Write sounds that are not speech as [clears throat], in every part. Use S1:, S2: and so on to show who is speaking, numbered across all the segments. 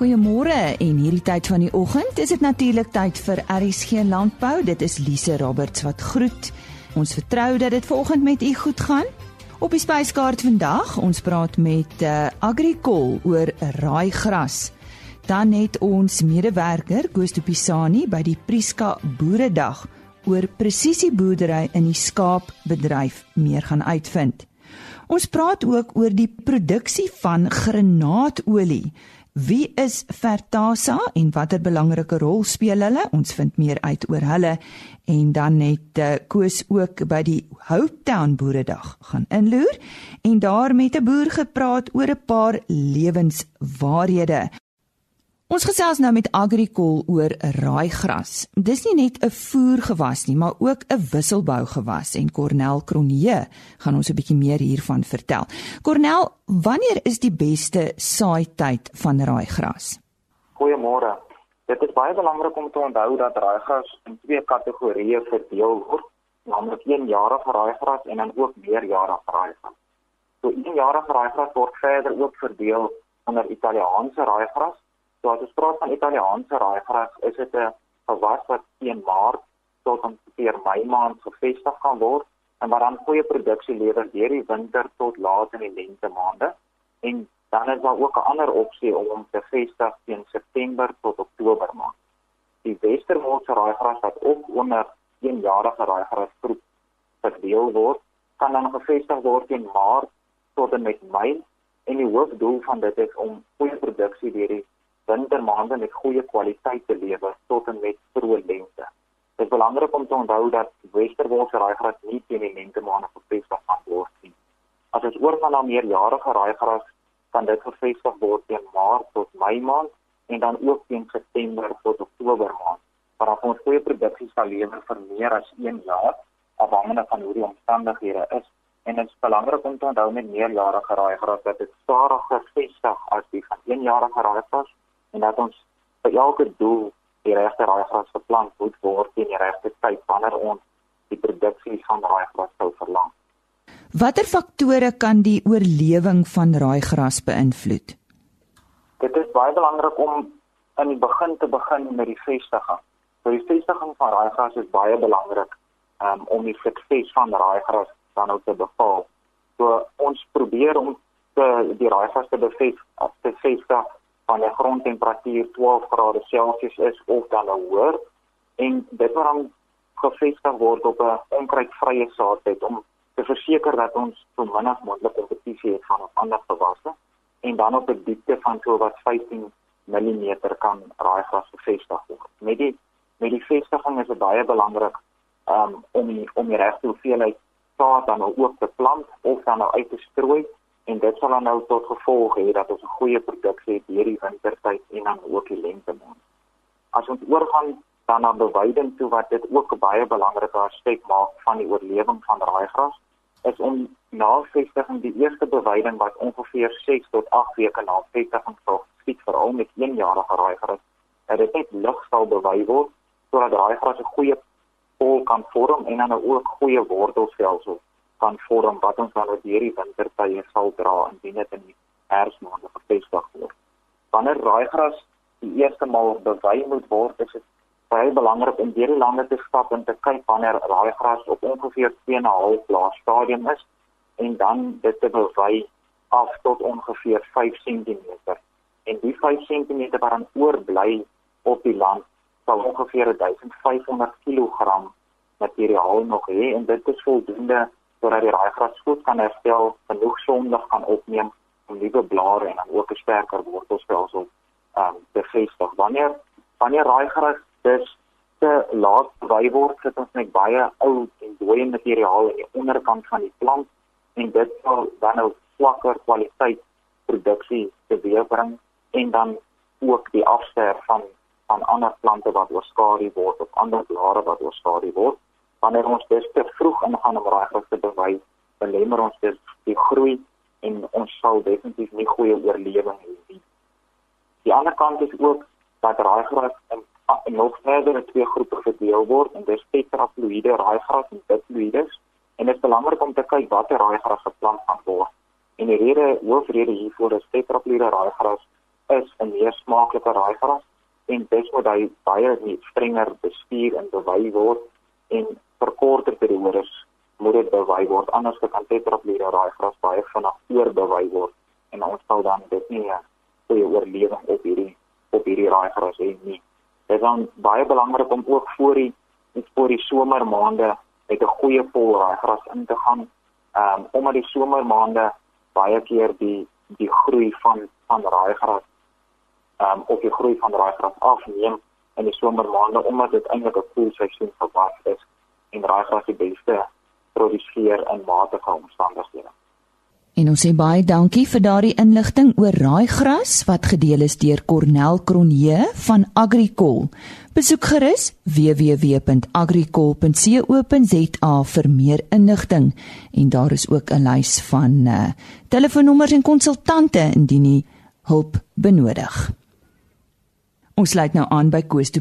S1: Goeiemôre en hierdie tyd van die oggend is dit natuurlik tyd vir RSG Landbou. Dit is Lise Roberts wat groet. Ons vertrou dat dit vanoggend met u goed gaan. Op die spyskaart vandag, ons praat met uh, Agricol oor raaigras. Dan het ons medewerker Koos Pisani by die Priska Boeredag oor presisieboerdery in die skaapbedryf meer gaan uitvind. Ons praat ook oor die produksie van granaadolie. Wie is Vertasa en watter belangrike rol speel hulle? Ons vind meer uit oor hulle en dan net uh, Koos ook by die Hope Town Boeredag gaan inloer en daar met 'n boer gepraat oor 'n paar lewenswaarhede. Ons gesels nou met Agricol oor raaigras. Dis nie net 'n voergewas nie, maar ook 'n wisselbougewas en Cornel Kronje gaan ons 'n bietjie meer hiervan vertel. Cornel, wanneer is die beste saaityd van raaigras?
S2: Goeiemôre. Dit is baie belangrik om te onthou dat raaigras in twee kategorieë verdeel word, naamlik eenjarige raaigras en dan ook meerjarige raaigras. So eenjarige raaigras word verder ook verdeel onder Italiaanse raaigras So as ons praat van Italiaanse raaigras, is dit 'n gewas wat teen Maart tot ongeveer Mei maand gevestig kan word en wat dan goeie produksie lewer deur die winter tot laat in die lente maande. En dan is daar ook 'n ander opsie om hom te vestig teen September tot Oktober maand. Die Westermoortse raaigras wat ook onder eenjarige raaigras groep verdeel word, kan dan gevestig word teen Maart tot en met Mei en die hoofdoel van dit is om goeie produksie deur die wintermaande met goeie kwaliteit te lewer tot en met vroeë lente. Dit is belangrik om te onthou dat Westerwolse raaigras nie teen die lentemaande gevestig kan word nie. As ons oorgaan na meerjarige raaigras, kan dit gevestig word teen Maart tot Mei maand en dan ook teen September tot Oktober maand. Maar ons goeie produksie sal lewer vir meer as 1 jaar afhangende van hoe die omstandighede is. En dit is belangrik om te onthou met meerjarige raaigras dat dit stadiger vestig as die van eenjarige raaigras en dat ons vir elke doel die regte raaigras geplant moet word in die regte tyd wanneer ons die produksie van raaigras sou verlang.
S1: Watter faktore kan die oorlewing van raaigras beïnvloed?
S2: Dit is baie belangrik om in die begin te begin met die vestiging. So die vestiging van raaigras is baie belangrik um, om die sukses van raaigras dan ook te bepaal. So ons probeer om te, die raaigras te bevestig, te vestig van 'n grondtemperatuur 12 grade Celsius is of dan nou hoër en dit moet dan gevestig word op 'n onkruidvrye saadbed om te verseker dat ons so min as moontlik kompetisie het van ander gewasse en dan op 'n diepte van so wat 15 mm kan raaigras gevestig word. Met die met die vestiging is dit baie belangrik um, om die, om die regte hoeveelheid saad dan ook te plant of dan nou uit te strooi en dit sal dan nou tot gevolg hê dat ons 'n goeie produksie het hierdie wintertyd en dan ook die lente maand. As ons oorgaan dan na beweiding toe wat dit ook 'n baie belangrike aspek maak van die oorlewing van raaigras, is om na vestiging die eerste beweiding wat ongeveer 6 tot 8 weke na vestiging sou skiet veral met eenjarige raaigras, dat dit net lig sal bewei word sodat raaigras 'n goeie pol kan vorm en dan ook goeie wortelstelsels kan vorm wat ons dan oor hierdie wintertye sal dra indien dit in die herfsmaande gevestig word. Wanneer raaigras die eerste maal bewei moet word, is dit baie belangrik om hierdie lande te stap en te kyk wanneer raaigras op ongeveer 2,5 blaas stadium is en dan dit te bewei af tot ongeveer 5 cm. En die 5 cm wat dan oorbly op die land sal ongeveer 1500 kg materiaal nog hê en dit is voldoende sodat die raaigras goed kan herstel, genoeg sonlig kan opneem om nuwe blare en dan ook 'n sterker wortelstelsel um te vestig. Wanneer wanneer raaigras dus te laat wy word, sit ons net baie ou en dooie materiaal in die onderkant van die plant en dit sal dan nou swakker kwaliteit produksie teweegbring en dan ook die afsterf van van ander plante wat oorskadu word of ander blare wat oorskadu word wanneer ons dus te vroeg ingaan om raaigras te bewys, belemmer ons dus die groei en ons sal definitief nie goeie oorlewing hê nie. Die ander kant is ook dat raaigras in, in nog verder in twee groepe verdeel word en dis tetraploïde raaigras en diploïdes en dit is belangrik om te kyk watter raaigras geplant gaan word. En die rede, hoofrede hiervoor is tetraploïde raaigras is 'n meer smaaklike raaigras en dis moet hy baie strenger bestuur en bewy word en vir korter periodes moet dit bewy word anders kan tetraplure raaigras baie vinnig oorbewy word en ons sal dan dit nie 'n goeie oorlewing op hierdie op hierdie raaigras hê nie. Dit is dan baie belangrik om ook voor die voor die somermaande met 'n goeie vol raaigras in te gaan. Um, omdat die somermaande baie keer die die groei van van raaigras ehm um, of die groei van raaigras afneem in die somermaande omdat dit eintlik 'n koel seisoen vir was is en raaigras die beste produseer in matige omstandighede.
S1: En ons sê baie dankie vir daardie inligting oor raaigras wat gedeel is deur Cornel Cronje van Agricol. Besoek gerus www.agricol.co.za vir meer inligting en daar is ook 'n lys van uh, telefoonnommers en konsultante indien jy hulp benodig. Ons sluit nou aan by Koos de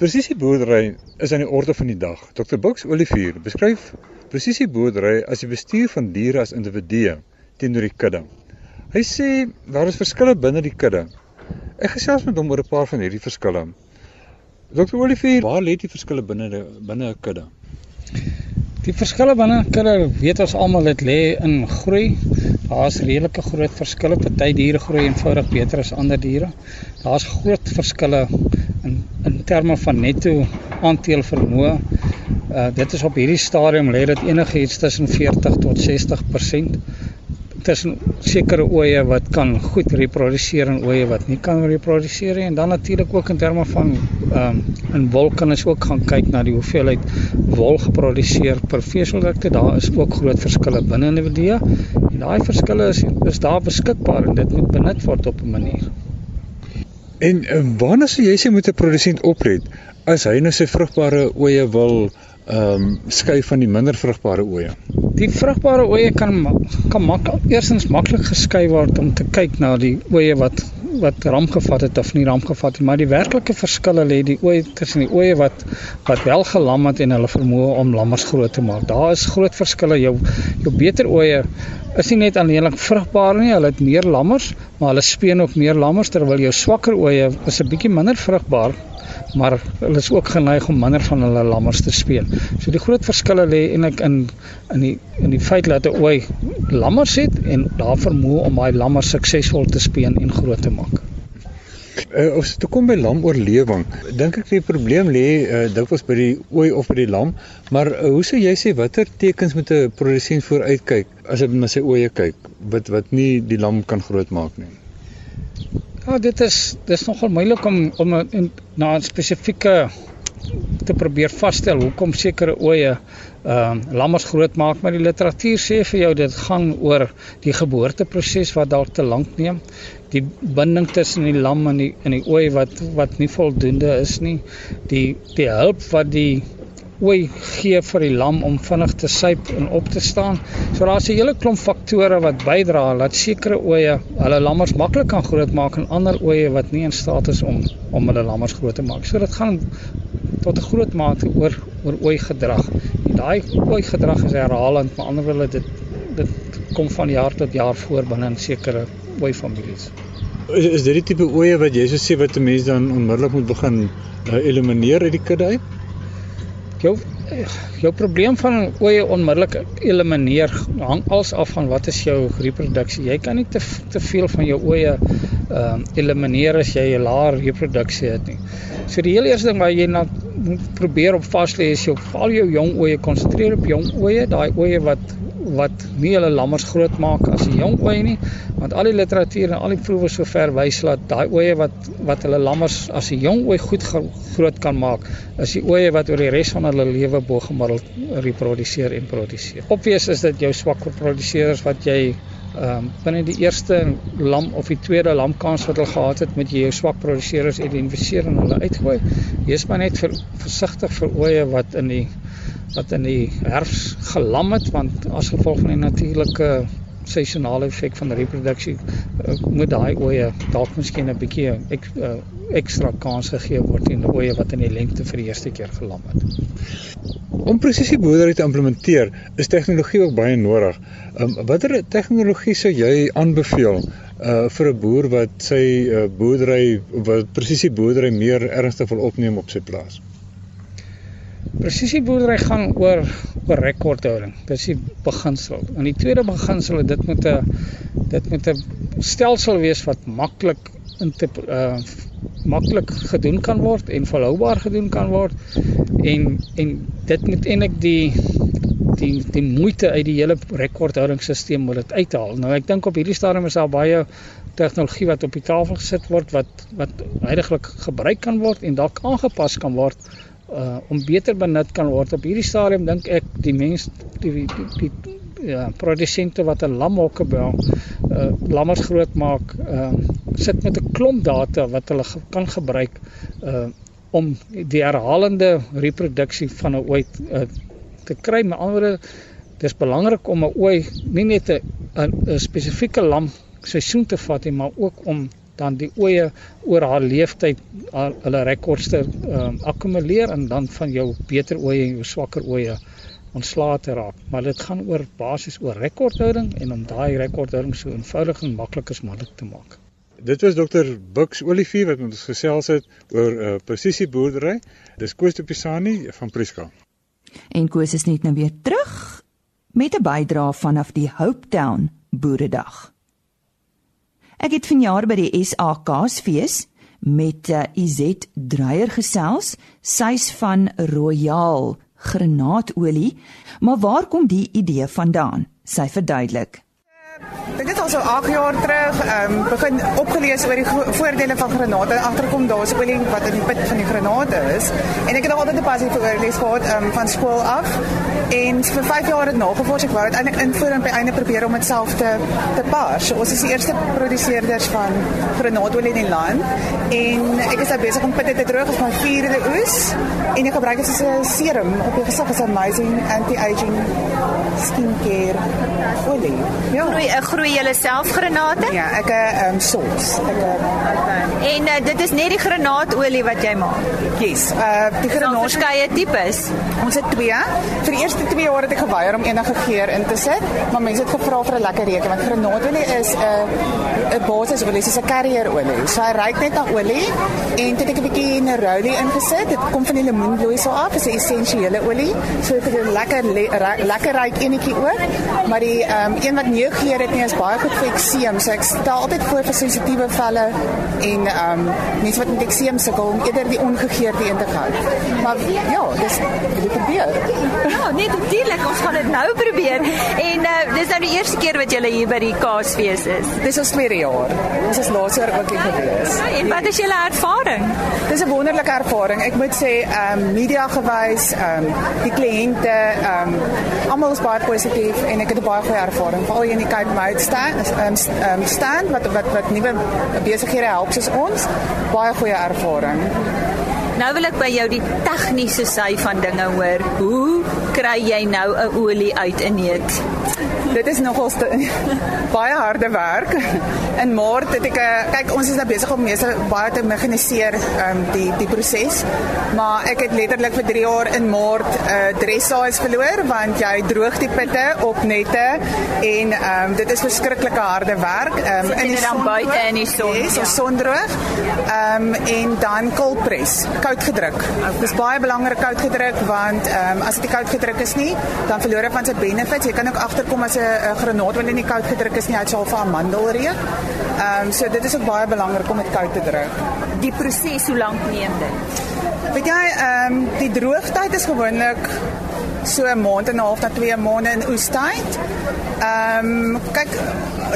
S1: Pisani.
S3: Presisie boerdery is aan die orde van die dag. Dr. Bux Olivier beskryf presisie boerdery as die bestuur van diere as individue teenoor die kudde. Hy sê daar is verskille binne die kudde. Ek gesels met hom oor 'n paar van hierdie verskille. Dr. Olivier, waar lê die verskille binne die binne 'n kudde?
S4: Die verskille binne 'n kudde, weet ons almal, dit lê in groei. Daar's redelike groot verskille. Party diere groei eenvoudig beter as ander diere. Daar's groot verskille terme van netto aandeel vermoë Uh dit is op hierdie stadium lê dit enigiets tussen 40 tot 60% tussen sekere oeye wat kan goed reproduseer en oeye wat nie kan reproduseer nie. En dan natuurlik ook in terme van ehm um, in wol kan ons ook gaan kyk na die hoeveelheid wol geproduseer per veseldikte daar is ook groot verskille binne individue. En daai verskille is is daar beskikbaar en dit moet benut word op 'n manier
S3: En uh, wanneer sou jy sê moet 'n produsent opret as hy nou sy vrugbare oeye wil ehm um, skei van die minder vrugbare oeye.
S4: Die vrugbare oeye kan kan maklik eersins maklik geskei word om te kyk na die oeye wat wat ram gevat het of nie ram gevat het, maar die werklike verskille lê die oeye tussen die oeye wat wat wel gelam het en hulle vermoë om lammers groot te maak. Daar is groot verskille. Jou jou beter oeye is nie net alleenlik vrugbaar nie, hulle het meer lammers, maar hulle speen ook meer lammers terwyl jou swakker oeye is 'n bietjie minder vrugbaar maar hulle is ook geneig om minder van hulle lammers te speen. So die groot verskille lê eintlik in in die in die feit dat 'n ooi lammers het en daar vermoë om daai lammers suksesvol te speen en groot te maak.
S3: Uh, as dit kom by lamoorlewing, dink ek die probleem lê uh, dikwels by die ooi of by die lam, maar uh, hoe sou jy sê watter tekens moet 'n produsent vooruitkyk as hy na sy oeye kyk wat wat nie die lam kan grootmaak nie?
S4: Ja, dit is dis nogal moeilik om om in, na 'n spesifieke te probeer vasstel hoekom sekere oeye ehm uh, lammers groot maak, maar die literatuur sê vir jou dit gaan oor die geboorteproses wat dalk te lank neem, die binding tussen die lam en die in die ooi wat wat nie voldoende is nie, die die hulp wat die ooi gee vir die lam om vinnig te suip en op te staan. So daar's 'n hele klomp faktore wat bydra dat sekere ooe hulle lammers maklik kan grootmaak en ander ooe wat nie in staat is om om hulle lammers groot te maak. So dit gaan tot 'n groot mate oor oor ooi gedrag. En daai ooi gedrag is herhalend, maar ander wille dit dit kom van jaar tot jaar voor binne in sekere ooi families.
S3: Is, is dit die tipe ooe wat jy so sê wat 'n mens dan onmiddellik moet begin uh, elimineer uit die kudde uit?
S4: Jou jou probleem van oeye onmiddellik elimineer hang als af van wat is jou reproduksie. Jy kan nie te te veel van jou oeye ehm uh, elimineer as jy 'n laer reproduksie het nie. So die heel eerste ding wat jy na probeer op vas lê is jou al jou jong oeye konsentreer op jong oeye, daai oeye wat wat nie hulle lammers groot maak as 'n jong ooi nie want al die literatuur en al die proewe sover wys dat daai ooe wat wat hulle lammers as 'n jong ooi goed groot kan maak is die ooe wat oor die res van hulle lewe bo gemiddeld reproduseer en produseer. Obvious is dit jou swak produseerders wat jy ehm um, binne die eerste lam of die tweede lamkans wat hulle gehad het met jou swak produseerders identifiseer en hulle uitgooi. Wees maar net ver, versigtig vir ooe wat in die wat in die herfs gelam het want as gevolg van die natuurlike seisonale effek van reproduksie uh, moet daai oeye dalk miskien 'n bietjie ek uh, ekstra kans gegee word en oeye wat in die lengte vir die eerste keer gelam het.
S3: Om presisieboerdery te implementeer, is tegnologie ook baie nodig. Um, watter tegnologie sou jy aanbeveel uh vir 'n boer wat sy uh, boerdery wat presisieboerdery meer ernstig wil opneem op sy plaas?
S4: Presisieboerdery gaan oor oor rekordhouding. Dis die beginsel. En die tweede beginsel is dit moet 'n dit moet 'n stelsel wees wat maklik in te uh maklik gedoen kan word en volhoubaar gedoen kan word en en dit moet eintlik die die die moeite uit die hele rekordhoudingsstelsel moet dit uithaal. Nou ek dink op hierdie stadium is daar baie tegnologie wat op die tafel gesit word wat wat heidaglik gebruik kan word en dalk aangepas kan word uh om beter benut kan word. Op hierdie stadium dink ek die mense die die, die, die ja, produsente wat 'n lamhokke bou, uh lammers groot maak, uh sit met 'n klomp data wat hulle ge kan gebruik uh om die herhalende reproduksie van 'n ooi uh, te kry. Met ander woorde, dis belangrik om 'n ooi nie net 'n 'n spesifieke lam seisoen te vat nie, maar ook om dan die oeye oor haar leeftyd hulle rekordste um, akkumuleer en dan van jou beter oeye en jou swakker oeye ontslae te raak. Maar dit gaan oor basies oor rekordhouding en om daai rekordhouding so eenvoudig en maklik as moontlik te maak.
S3: Dit was dokter Bux Olivier wat met ons gesels het oor 'n uh, eh, presisieboerdery. Dis Koos de Pisani van Priska.
S1: En Koos is net nou weer terug met 'n bydrae vanaf die Hopetown Boeredag. Ek het vanjaar by die SAKsfees met uh, Izet Dreyer gesels, sy's van Royal granaatolie. Maar waar kom die idee vandaan? Sy verduidelik.
S5: Dit het al so 8 jaar terug um, begin opgelees oor die voordele van granate en agterkom daar is olie wat in die pit van die granate is. En ek het nog altyd 'n passie vir olie gehad um, van skool af. En vir 5 jaar het nagevors ek wou dit eintlik invoer en by einde probeer om dit self te te pas. So ons is die eerste produseerders van granaatolie in die land en ek is nou besig om pitte te droog as my vierde oes en ek gebruik dit as 'n serum op die gesig as 'n amazing anti-aging skincare olie.
S1: Ja. Groei, groei julle self granate?
S5: Ja, ek um, ehm, sos. Ek
S1: okay. En uh, dit is net die granaatolie wat jy maak.
S5: Yes. Uh die granaat
S1: verskeie tipes.
S5: Ons het twee. Vir die eerste 2 jaar het ek geweier om enige geur in te sit, maar mense het gevra vir 'n lekker reuk want granaatolie is 'n uh, 'n basisulie, soos 'n carrier olie. So hy ruik net na olie en dit het ek 'n bietjie neroli ingesit. Dit kom van die lemoenbloei so af, is 'n essensiële olie. So dit het 'n lekker le lekker ryk enetjie ook. Maar die ehm um, een wat nie geur het nie is baie goed vir ekseem. So ek stel altyd voor vir sensitiewe velle en ehm um, mense wat met ekseem sukkel om eerder die ongegeurde een te gaan. Maar ja, dis dit probeer.
S1: Ja, nee, natuurlik, ons gaan dit nou probeer. En uh, dis nou die eerste keer wat jy hier by die Kaasfees is.
S5: Dis ons tweede jaar. Ons is laas jaar ook hier gewees.
S1: Ja, en wat is julle ervaring?
S5: Dis 'n wonderlike ervaring. Ek moet sê, ehm um, media gewys, ehm um, die kliënte, ehm um, almal is baie positief en ek het 'n baie goeie ervaring. Veral hier in die Cape Mount staan, ehm um, staan wat wat wat nuwe besighede help soos ons, baie goeie ervaring.
S1: Nou wil ek by jou die tegniese sy van dinge hoor. Hoe kry jy nou 'n olie uit 'n neut?
S5: Dit is nogals [laughs] baie harde werk. In Maart het ek eh, kyk ons is nou besig om meeste baie te mekaniseer um, die die proses. Maar ek het letterlik vir 3 jaar in Maart 'n uh, eh, dressage verloor want jy droog die pitte op nette en um, dit is verskriklike harde werk um,
S1: in die dan buite in die son.
S5: Yes, ja, sondroog. Ehm um, en dan cold press, koud gedruk. Okay. Dit is baie belangrik koud gedruk want ehm um, as dit koud gedruk is nie, dan verloor hy van sy benefits. Jy kan ook agterkom as 'n granaat wanneer nie koud gedruk is nie, hy sal vir amandelreuk. Ehm um, so dit is ook baie belangrik om dit koud te druk.
S1: Die proses hoe lank neem dit?
S5: Weet jy, ehm um, die droogtyd is gewoonlik so 'n maand en 'n half tot 2 maande in oestyd. Ehm um, kyk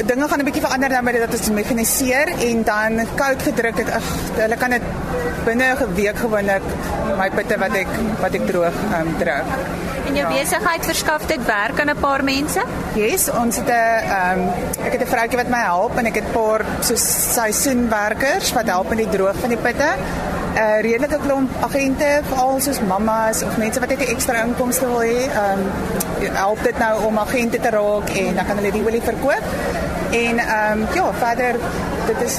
S5: dinge gaan 'n bietjie verander dan met dit dat dit mekaniseer en dan koud gedruk het. Ag, hulle kan dit binne 'n week gewoonlik my pitte wat ek wat ek droog ehm um, druk.
S1: En jou ja. besigheid verskaf dit werk aan 'n paar mense?
S5: Yes, ons het 'n ehm um, ek het 'n vroutjie wat my help en ek het 'n paar so seisoenwerkers wat help met die droog van die pitte. 'n redelike klomp agente, veral soos mammas of mense wat net 'n ekstra inkomste wil hê, ehm um, help dit nou om agente te raak en dan kan hulle die olie verkoop. En ehm um, ja, verder dit is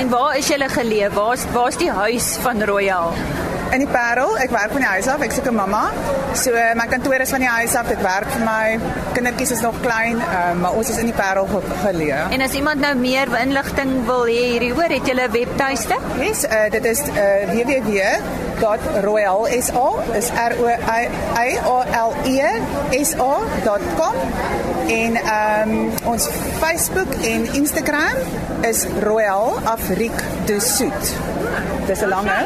S1: En waar is julle geleë? Waar's waar's die huis van Royal?
S5: In die Parel, ek werk van die huis af, ek soek 'n mamma. So my kantoor is van die huis af, dit werk vir my. Kindertjies is nog klein, uh, maar ons is in die Parel ge geleë.
S1: En as iemand nou meer inligting wil hê hierdie hoor, het julle 'n webtuiste?
S5: Yes, uh, dit is uh, www.royalsa is R O I A L E S A.com en um, ons Facebook en Instagram is Royal Afriek de Soet. Dis 'n lang hè.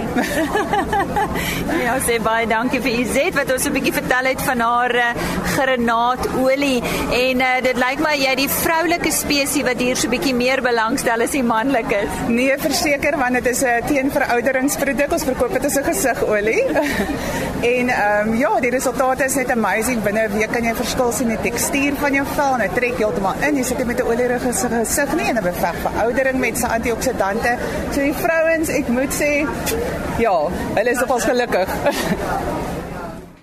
S5: [laughs]
S1: ja, sê baie dankie vir Izet wat ons 'n bietjie vertel het van haar uh, granaatolie en uh, dit lyk my jy die vroulike spesies wat hier so bietjie meer belangstel as die manlike.
S5: Nee, verseker want dit is 'n uh, teenverouderingsproduk. Ons verkoop dit as 'n gesigolie. [laughs] en ehm um, ja, die resultate is net amazing. Binne 'n week kan jy verskil sien in die tekstuur van jou vel en dit trek heeltemal in. Jy sit dit met 'n olierige gesig nie en dit beveg veroudering met sy antioksidante. So die vrouens, ek moet sê, ja, hulle is nogals gelukkig.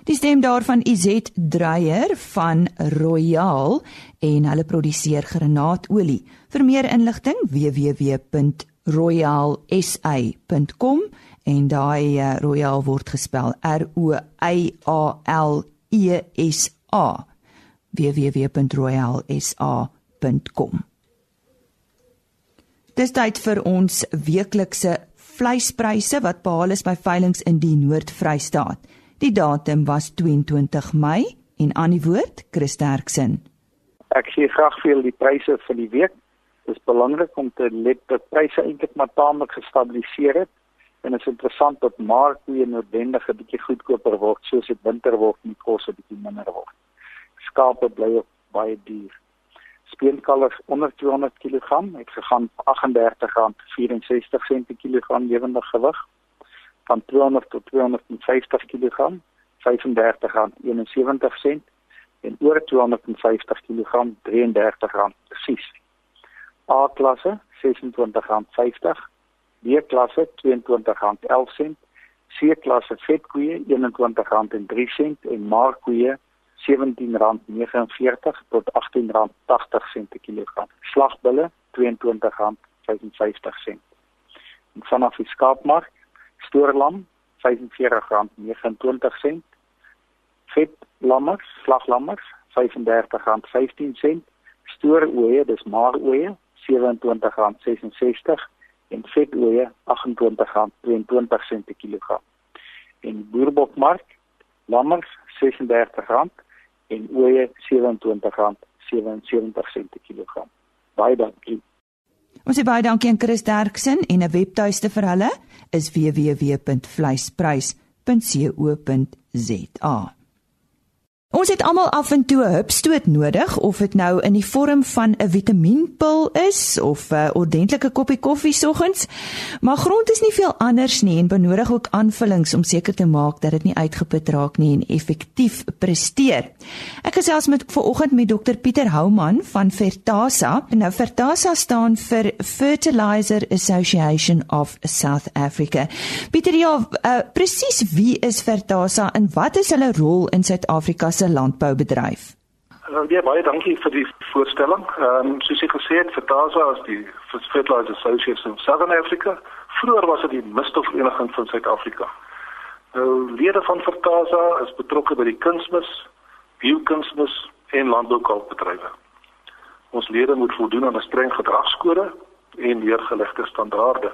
S1: Die stem daarvan Izet Dreyer van Royal en hulle produseer granaatolie. Vir meer inligting www.royalsa.com en daai uh, Royal word gespel R O Y A L E S A www.royalsa.com Dis tyd vir ons weeklikse vleispryse wat behaal is by veilinge in die Noord-Vrystaat. Die datum was 22 Mei en aan die woord Chris Terksen.
S6: Ek gee graag vir julle die pryse vir die week. Dit is belangrik om te let dat pryse eintlik maar taamlik gestabiliseer het en dit is interessant dat markte noodwendig 'n bietjie goedkoper word soos dit winter word en die kos 'n bietjie minder word. Skape bly ook baie duur speenkalvers onder 200 kg het gegaan R38.64 per kilogram lewendige gewig van 200 tot 250 kg R35.71 en oor 250 kg R33 presies. A klasse R26.50, B klasse R22.11, C klasse vetkoeie R21.03 en maarkoeie R17.49 tot R18.80 per kilogram. Slagbulle R22.55. En vanaf die skaapmark, stoorlam R45.29. Vetlammers, slaglammers R35.15. Stooroeie, dis maaroeie R27.66 en vetoeie R28.22 per kilogram. En boerbokmark lammers R36 en ooe R27.77 per kilogram. Baie dankie.
S1: Ons sê baie dankie aan Chris Derksen en 'n webtuiste vir hulle is www.vleisprys.co.za. Ons het almal af en toe 'n hupstoot nodig of dit nou in die vorm van 'n vitamienpil is of 'n ordentlike koppie koffie soggens. Maar grond is nie veel anders nie en benodig ook aanvullings om seker te maak dat dit nie uitgeput raak nie en effektief presteer. Ek gesels met vanoggend met Dr Pieter Houman van Fertasa. Nou Fertasa staan vir Fertilizer Association of South Africa. Pieter, ja, uh, presies wie is Fertasa en wat is hulle rol in Suid-Afrika? se landboubedryf.
S7: Nou ja, baie dankie vir die voorstelling. Ehm um, soos jy gesê het, Fertasa is die Fertilizer Association of Southern Africa. Vroeger was dit die Misstofvereniging van Suid-Afrika. Nou lede van Fertasa is betrokke by die kunsmis, biokunsmis en landboukalkbedrywe. Ons lede moet voldoen aan 'n streng gedragskode en neergelegde standaarde.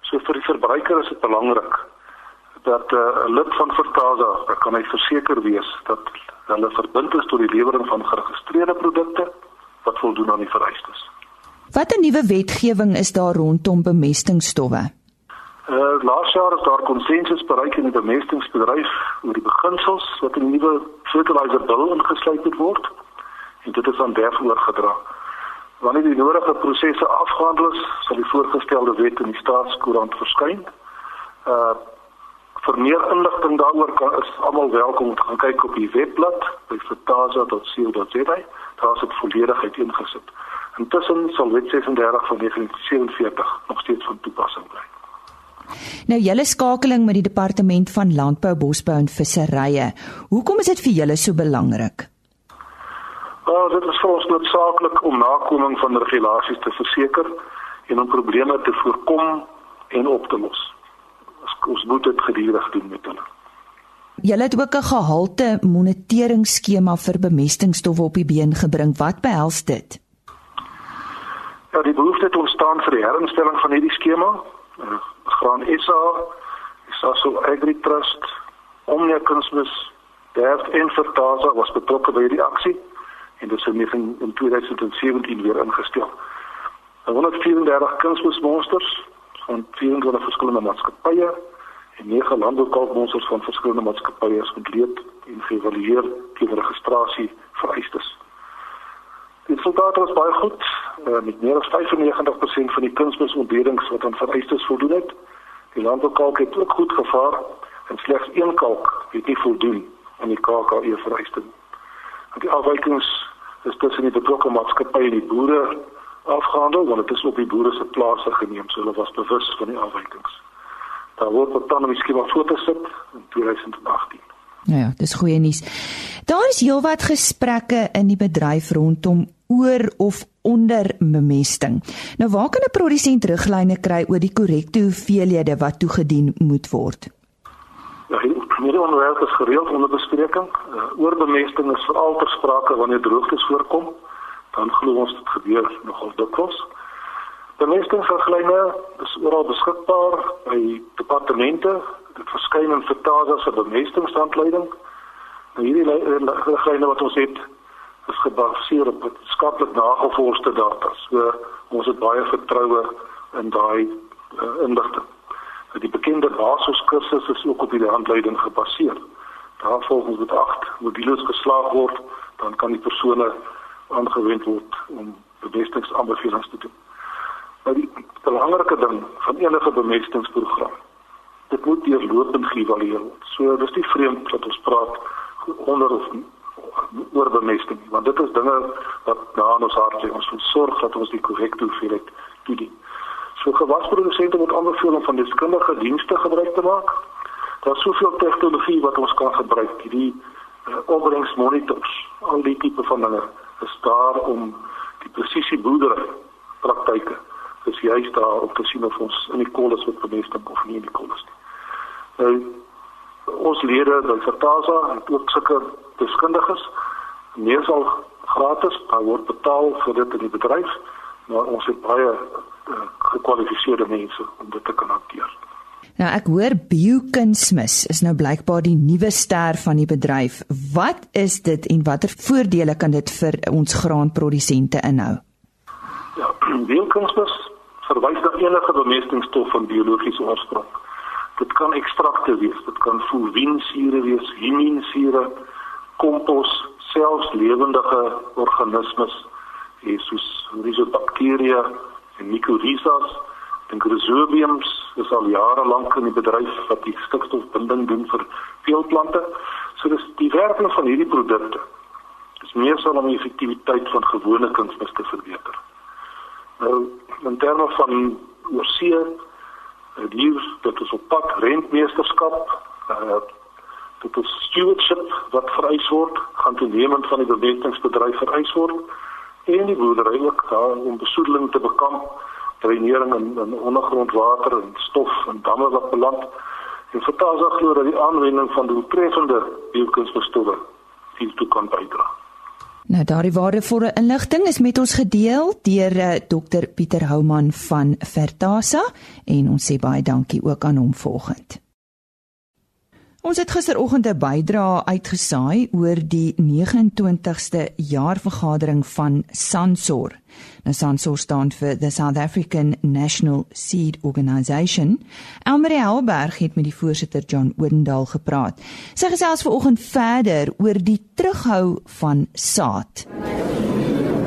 S7: So vir die verbruiker is dit belangrik dat eh, 'n uh, lid van Fertasa, kan hy verseker wees dat hulle verbind is tot die lewering van geregistreerde produkte wat voldoen aan die vereistes.
S1: Watter nuwe wetgewing is daar rondom bemestingstowwe?
S7: Uh, laas jaar is daar konsensus bereik in die bemestingsbedryf oor die beginsels wat in die nuwe fertilizer bill ingesluit moet word en dit is aan DEF oorgedra. Wanneer die nodige prosesse afgehandel is, sal die voorgestelde wet in die staatskoerant verskyn. Uh vir meer inligting daaroor kan is almal welkom om te gaan kyk op die webblad by fataza.co.za. Daar is dit volledig uiteengesit. Intussen sal wet 36 van 1947 nog steeds van toepassing bly.
S1: Nou julle skakeling met die departement van landbou, bosbou en visserye. Hoekom is dit vir julle so belangrik?
S7: Wel, dit is vir ons noodsaaklik om nakoming van regulasies te verseker en om probleme te voorkom en op te los. Ons moet dit gedurig doen met hulle.
S1: Julle het ook 'n gehalte moniteringsskema vir bemestingstowwe op die been gebring. Wat behels dit?
S7: Ja, die behoefte het ontstaan vir die herinstelling van hierdie skema. Uh, Graan SA, Sasso Agri Trust, Omnia Kunsmis, Derf en Vertasa was betrokke by hierdie aksie en dit is in 2017 weer ingestel. 134 kunsmismonsters van 24 verskillende maatskappye en nege landboukalkmonsters van verskillende maatskappye is ontleed en geëvalueer teen registrasie vereistes. Die resultate was baie goed, uh, met meer as 95% van die kunsmisontledings wat aan vereistes voldoen het. Die landboukalk het ook goed gevaar en slegs een kalk het nie voldoen aan die KKE vereistes. Die afwykings is tussen die betrokke maatskappye en die boere afgehandel want dit is op die boere se plase geneem, so hulle was bewus van die afwykings. Daar word wat dan miskien wat foto sit in 2018.
S1: Ja ja, dis goeie nuus. Daar is heelwat gesprekke in die bedryf rondom oor of onder bemesting. Nou waar kan 'n produsent riglyne kry oor die korrekte hoeveelhede wat toegedien moet word?
S7: Ja, hierdie onderwerp is gereeld onder bespreking. Uh, oorbemesting is veral ter sprake wanneer droogtes voorkom. Dan glo ons dit gebeur nogal dikwels. Bemestingsriglyne is oral beskikbaar by departemente. Dit verskyn in Vertasa se bemestingshandleiding. Nou hierdie riglyne wat ons het is gebaseer op wetenskaplik nagevorsde data. So ons het baie vertroue in daai uh, inligting. Nou, die bekende basiskursus is ook op hierdie handleiding gebaseer. Daar volgens moet agt modules geslaag word, dan kan die persone aangewend word om bemestingsaanbevelings te doen. Maar die belangrike ding van enige bemestingsprogram, dit moet deurlopend geëvalueer word. So dis nie vreemd dat ons praat onder of oor bemesting, want dit is dinge wat na ons hart lê. Ons moet sorg dat ons die korrekte hoeveelheid toedien. So gewasprodusente moet aanbeveel om van deskundige dienste gebruik te maak. Daar's soveel tegnologie wat ons kan gebruik, hierdie uh, opbrengsmonitors, al die tipe van dinge is daar om die presisie boerdery praktyke is juist daar om te sien of ons in die kolis wat bemesting of nie in die kolis nie. Nou ons lede by Vertasa het ook sulke deskundiges meesal gratis, daar word betaal vir dit in die bedryf, maar ons het baie uh, gekwalifiseerde mense om dit te kan hanteer.
S1: Nou ek hoor biokunsmis is nou blykbaar die nuwe ster van die bedryf. Wat is dit en watter voordele kan dit vir ons graanprodusente inhou?
S7: Ja, [clears throat] biokunsmis verwys na enige bemestingsstof van biologiese oorsprong. Dit kan ekstrakte wees, dit kan fulvinsure wees, heminsure, kompos, selfs lewendige organismes, soos rhizobacteria en mycorrhizas, en rhizobiums, is al jare lank in die bedryf wat die stikstofbinding doen vir veelplante. So dis die werking van hierdie produkte is meer sal om die effektiwiteit van gewone kunsmis te verbeter. Nou in terme van oorsee hier dit is op pad rentmeesterskap uh dit is stewardship wat vereis word gaan toenemend van die bewegtingsbedryf vereis word en die boerdery ook daar om besoedeling te bekamp dreinering in, in ondergrondwater en stof en damme wat beland en vertaal as glo dat die aanwending van doeltreffende biokunsstowwe hiertoe kan bydra
S1: Nou daardie waardevolle inligting is met ons gedeel deur uh, Dr Pieter Houman van Vertasa en ons sê baie dankie ook aan hom volgend. Ons het gisteroggend 'n bydrae uitgesaai oor die 29ste jaarvergadering van Sansor. Nou Sansor staan vir the South African National Seed Organisation. Elmarie Helberg het met die voorsitter John Odendaal gepraat. Sy gesels vanoggend verder oor die terughou van saad.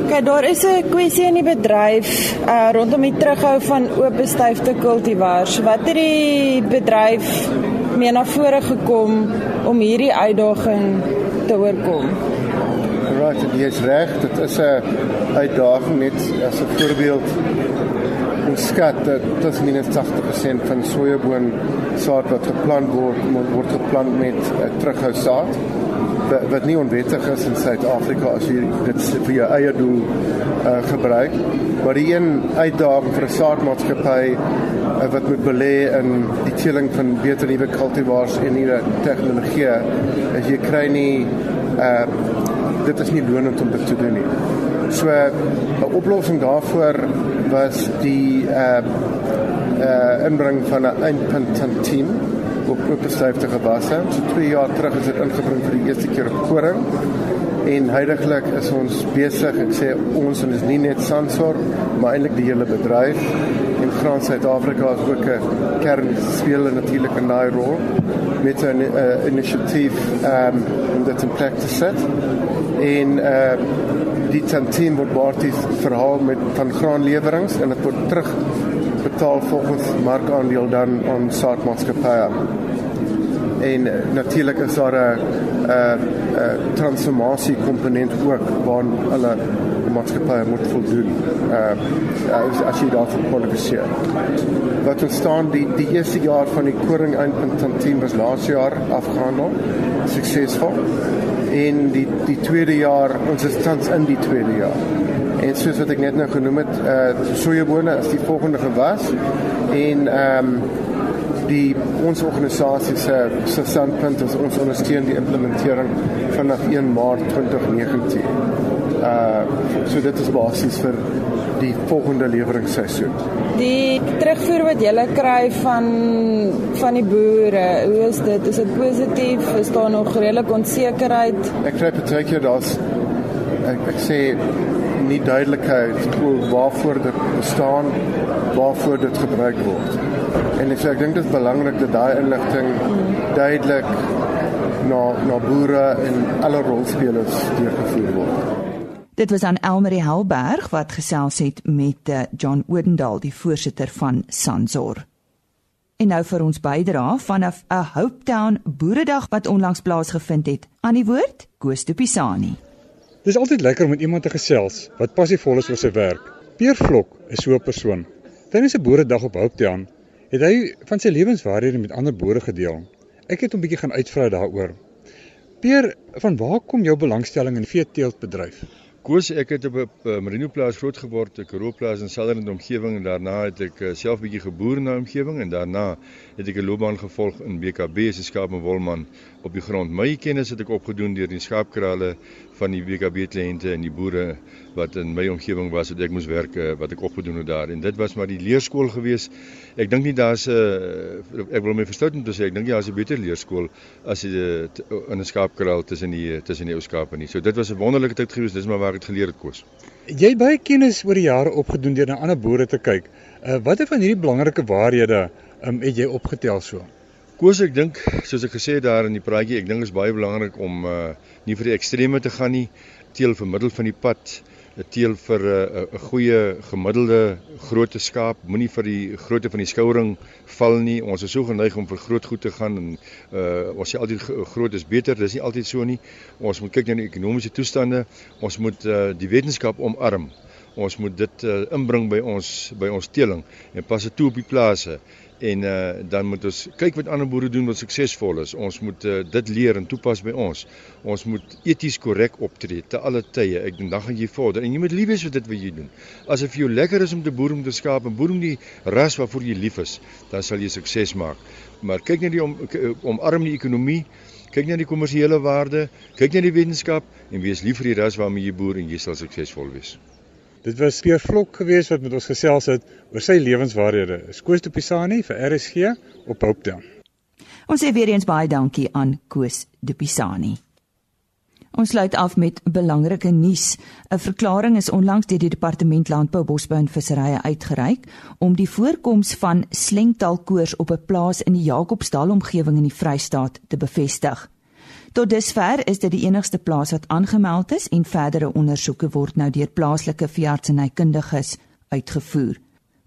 S8: Kyk, daar is 'n kwessie in die bedryf uh rondom die terughou van oop bestuifde kultivars. Wat het die bedryf mee na vore gekom om hierdie uitdaging te oorkom?
S9: Right, jy is reg, dit is 'n uitdaging net as 'n voorbeeld. Ons skat dat tot minstens 80% van sojaboon saad wat geplant word, word geplant met 'n terughou saad. wat nie onwettig is in Suid-Afrika as jy dit vir jou eie doel uh, gebruik. Maar die een uitdaging vir 'n saadmaatskappy uh, wat moet belê in die teeling van beter nuwe kultivars en nuwe tegnologie is jy kry nie uh, dit is nie lonend om te doen nie. So 'n oplossing daarvoor was die uh uh inbring van 'n eindpunt team op oopgestuifde gewasse. So 2 jaar terug is dit ingebring vir die eerste keer op koring. En heidaglik is ons besig, ek sê ons en is nie net Sansor, maar eintlik die hele bedryf in Graan Suid-Afrika is ook 'n kern speel natuurlik 'n daai rol met 'n uh, inisiatief um om dit in plek te sit. En uh die team word baarties verhaal met van graanlewerings en dit word terug betaal volgens markaandeel dan aan saadmaatskappye. En natuurlik is daar 'n 'n transformasie komponent ook waaraan hulle maatskappye moet voldoen. Uh as, as jy daarvoor kwalifiseer. Wat ons staan die die eerste jaar van die koring eindpunt van team was laas jaar afgehandel suksesvol. En die die tweede jaar ons is tans in die tweede jaar. En soos wat ek net nou genoem het, uh sojabone is die volgende gewas en ehm um, die ons organisasie se se standpunt is ons ondersteun die implementering vanaf 1 Maart 2019. Uh so dit is basies vir die volgende leweringsseisoen.
S8: Die terugvoer wat jy kry van van die boere, hoe is dit? Is dit positief? Is daar nog redelik onsekerheid?
S9: Ek kry baie keer daar's ek, ek sê nie duidelikheid oor waarvoor dit bestaan, waarvoor dit gebruik word. En ek sê ek dink dit is belangrik dat daai inligting duidelik na na boere en alle rolspelers deurgevoer word.
S1: Dit was aan Elmarie Helberg wat gesels het met eh, John Odendaal, die voorsitter van Sansor. En nou vir ons bydra vanaf 'n Hopetown Boeredag wat onlangs plaasgevind het. Aan die woord, Koos de Pisani.
S3: Dis altyd lekker om met iemand te gesels wat passievol is oor sy werk. Pier Vlok is so 'n persoon. Tydens 'n Boeredag op Hopetown het hy van sy lewenswaarhede met ander boere gedeel. Ek het hom bietjie gaan uitvra daaroor. Pier, van waar kom jou belangstelling in veeteeltbedryf?
S10: Koos ek het op 'n Merino plaas groot geword, 'n Karoo plaas in Sutherland omgewing en daarna het ek eh, self bietjie geboer in daai omgewing en daarna het ek 'n loopbaan gevolg in BKB 'n skaap en wolman op die grond. My kennis het ek opgedoen deur die skaapkrale van die BKB kliënte en die boere wat in my omgewing was wat ek moes werk eh, wat ek opgedoen het daar en dit was maar die leerskool gewees. Ek dink nie daar's 'n uh, ek wil my verstout om te sê ek dink daar's 'n beter leerskool as die in 'n skaapkraal tussen die tussen die ou skape nie. So dit was 'n wonderlike tyd gewees. Dis maar waar ek geleer het koos.
S3: Jy het baie kennis oor die jare opgedoen deur na ander boere te kyk. Uh, Watter van hierdie belangrike waarhede um, het jy opgetel so?
S10: Koos ek dink soos ek gesê het daar in die praatjie, ek dink is baie belangrik om uh, nie vir die extreme te gaan nie, teel vir middel van die pad 'n teel vir 'n uh, 'n goeie gemiddelde grootte skaap, moenie vir die grootte van die skouring val nie. Ons is so geneig om vir groot goed te gaan en uh ons sê altyd groot is beter, dis nie altyd so nie. Ons moet kyk na die ekonomiese toestande. Ons moet uh die wetenskap omarm. Ons moet dit uh, inbring by ons by ons teeling en pas dit toe op die plase en uh, dan moet ons kyk wat ander boere doen wat suksesvol is. Ons moet uh, dit leer en toepas by ons. Ons moet eties korrek optree te alle tye. Ek dink dan gaan jy vorder en jy moet lief wees vir dit wat jy doen. As dit vir jou lekker is om te boer om te skaap en boer om die ras waarvoor jy lief is, dan sal jy sukses maak. Maar kyk net die om omarm die ekonomie. Kyk net die kommersiële waarde, kyk net die wetenskap en wees lief vir die ras waarmee jy boer en jy sal suksesvol wees.
S3: Dit was Pier Vlok geweest wat met ons gesels het oor sy lewenswaarhede. Koos de Pisani vir RSG op Hopetown.
S1: Ons sê weer eens baie dankie aan Koos de Pisani. Ons sluit af met belangrike nuus. 'n Verklaring is onlangs deur die Departement Landbou, Bosbou en Visserye uitgereik om die voorkoms van slengtaalkoors op 'n plaas in die Jacobsdal omgewing in die Vrystaat te bevestig. Tot dusver is dit die enigste plaas wat aangemeld is en verdere ondersoeke word nou deur plaaslike veeartsenykundiges uitgevoer.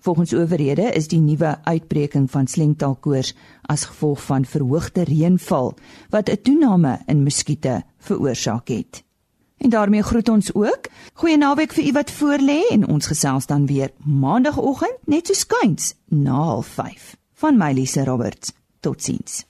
S1: Volgens owerhede is die nuwe uitbreking van slengtaalkoors as gevolg van verhoogde reënval wat 'n toename in muskiete veroorsaak het. En daarmee groet ons ook. Goeie naweek vir u wat voorlê en ons gesels dan weer maandagooggend net so skuins na 05:30 van my Lise Roberts. Totsiens.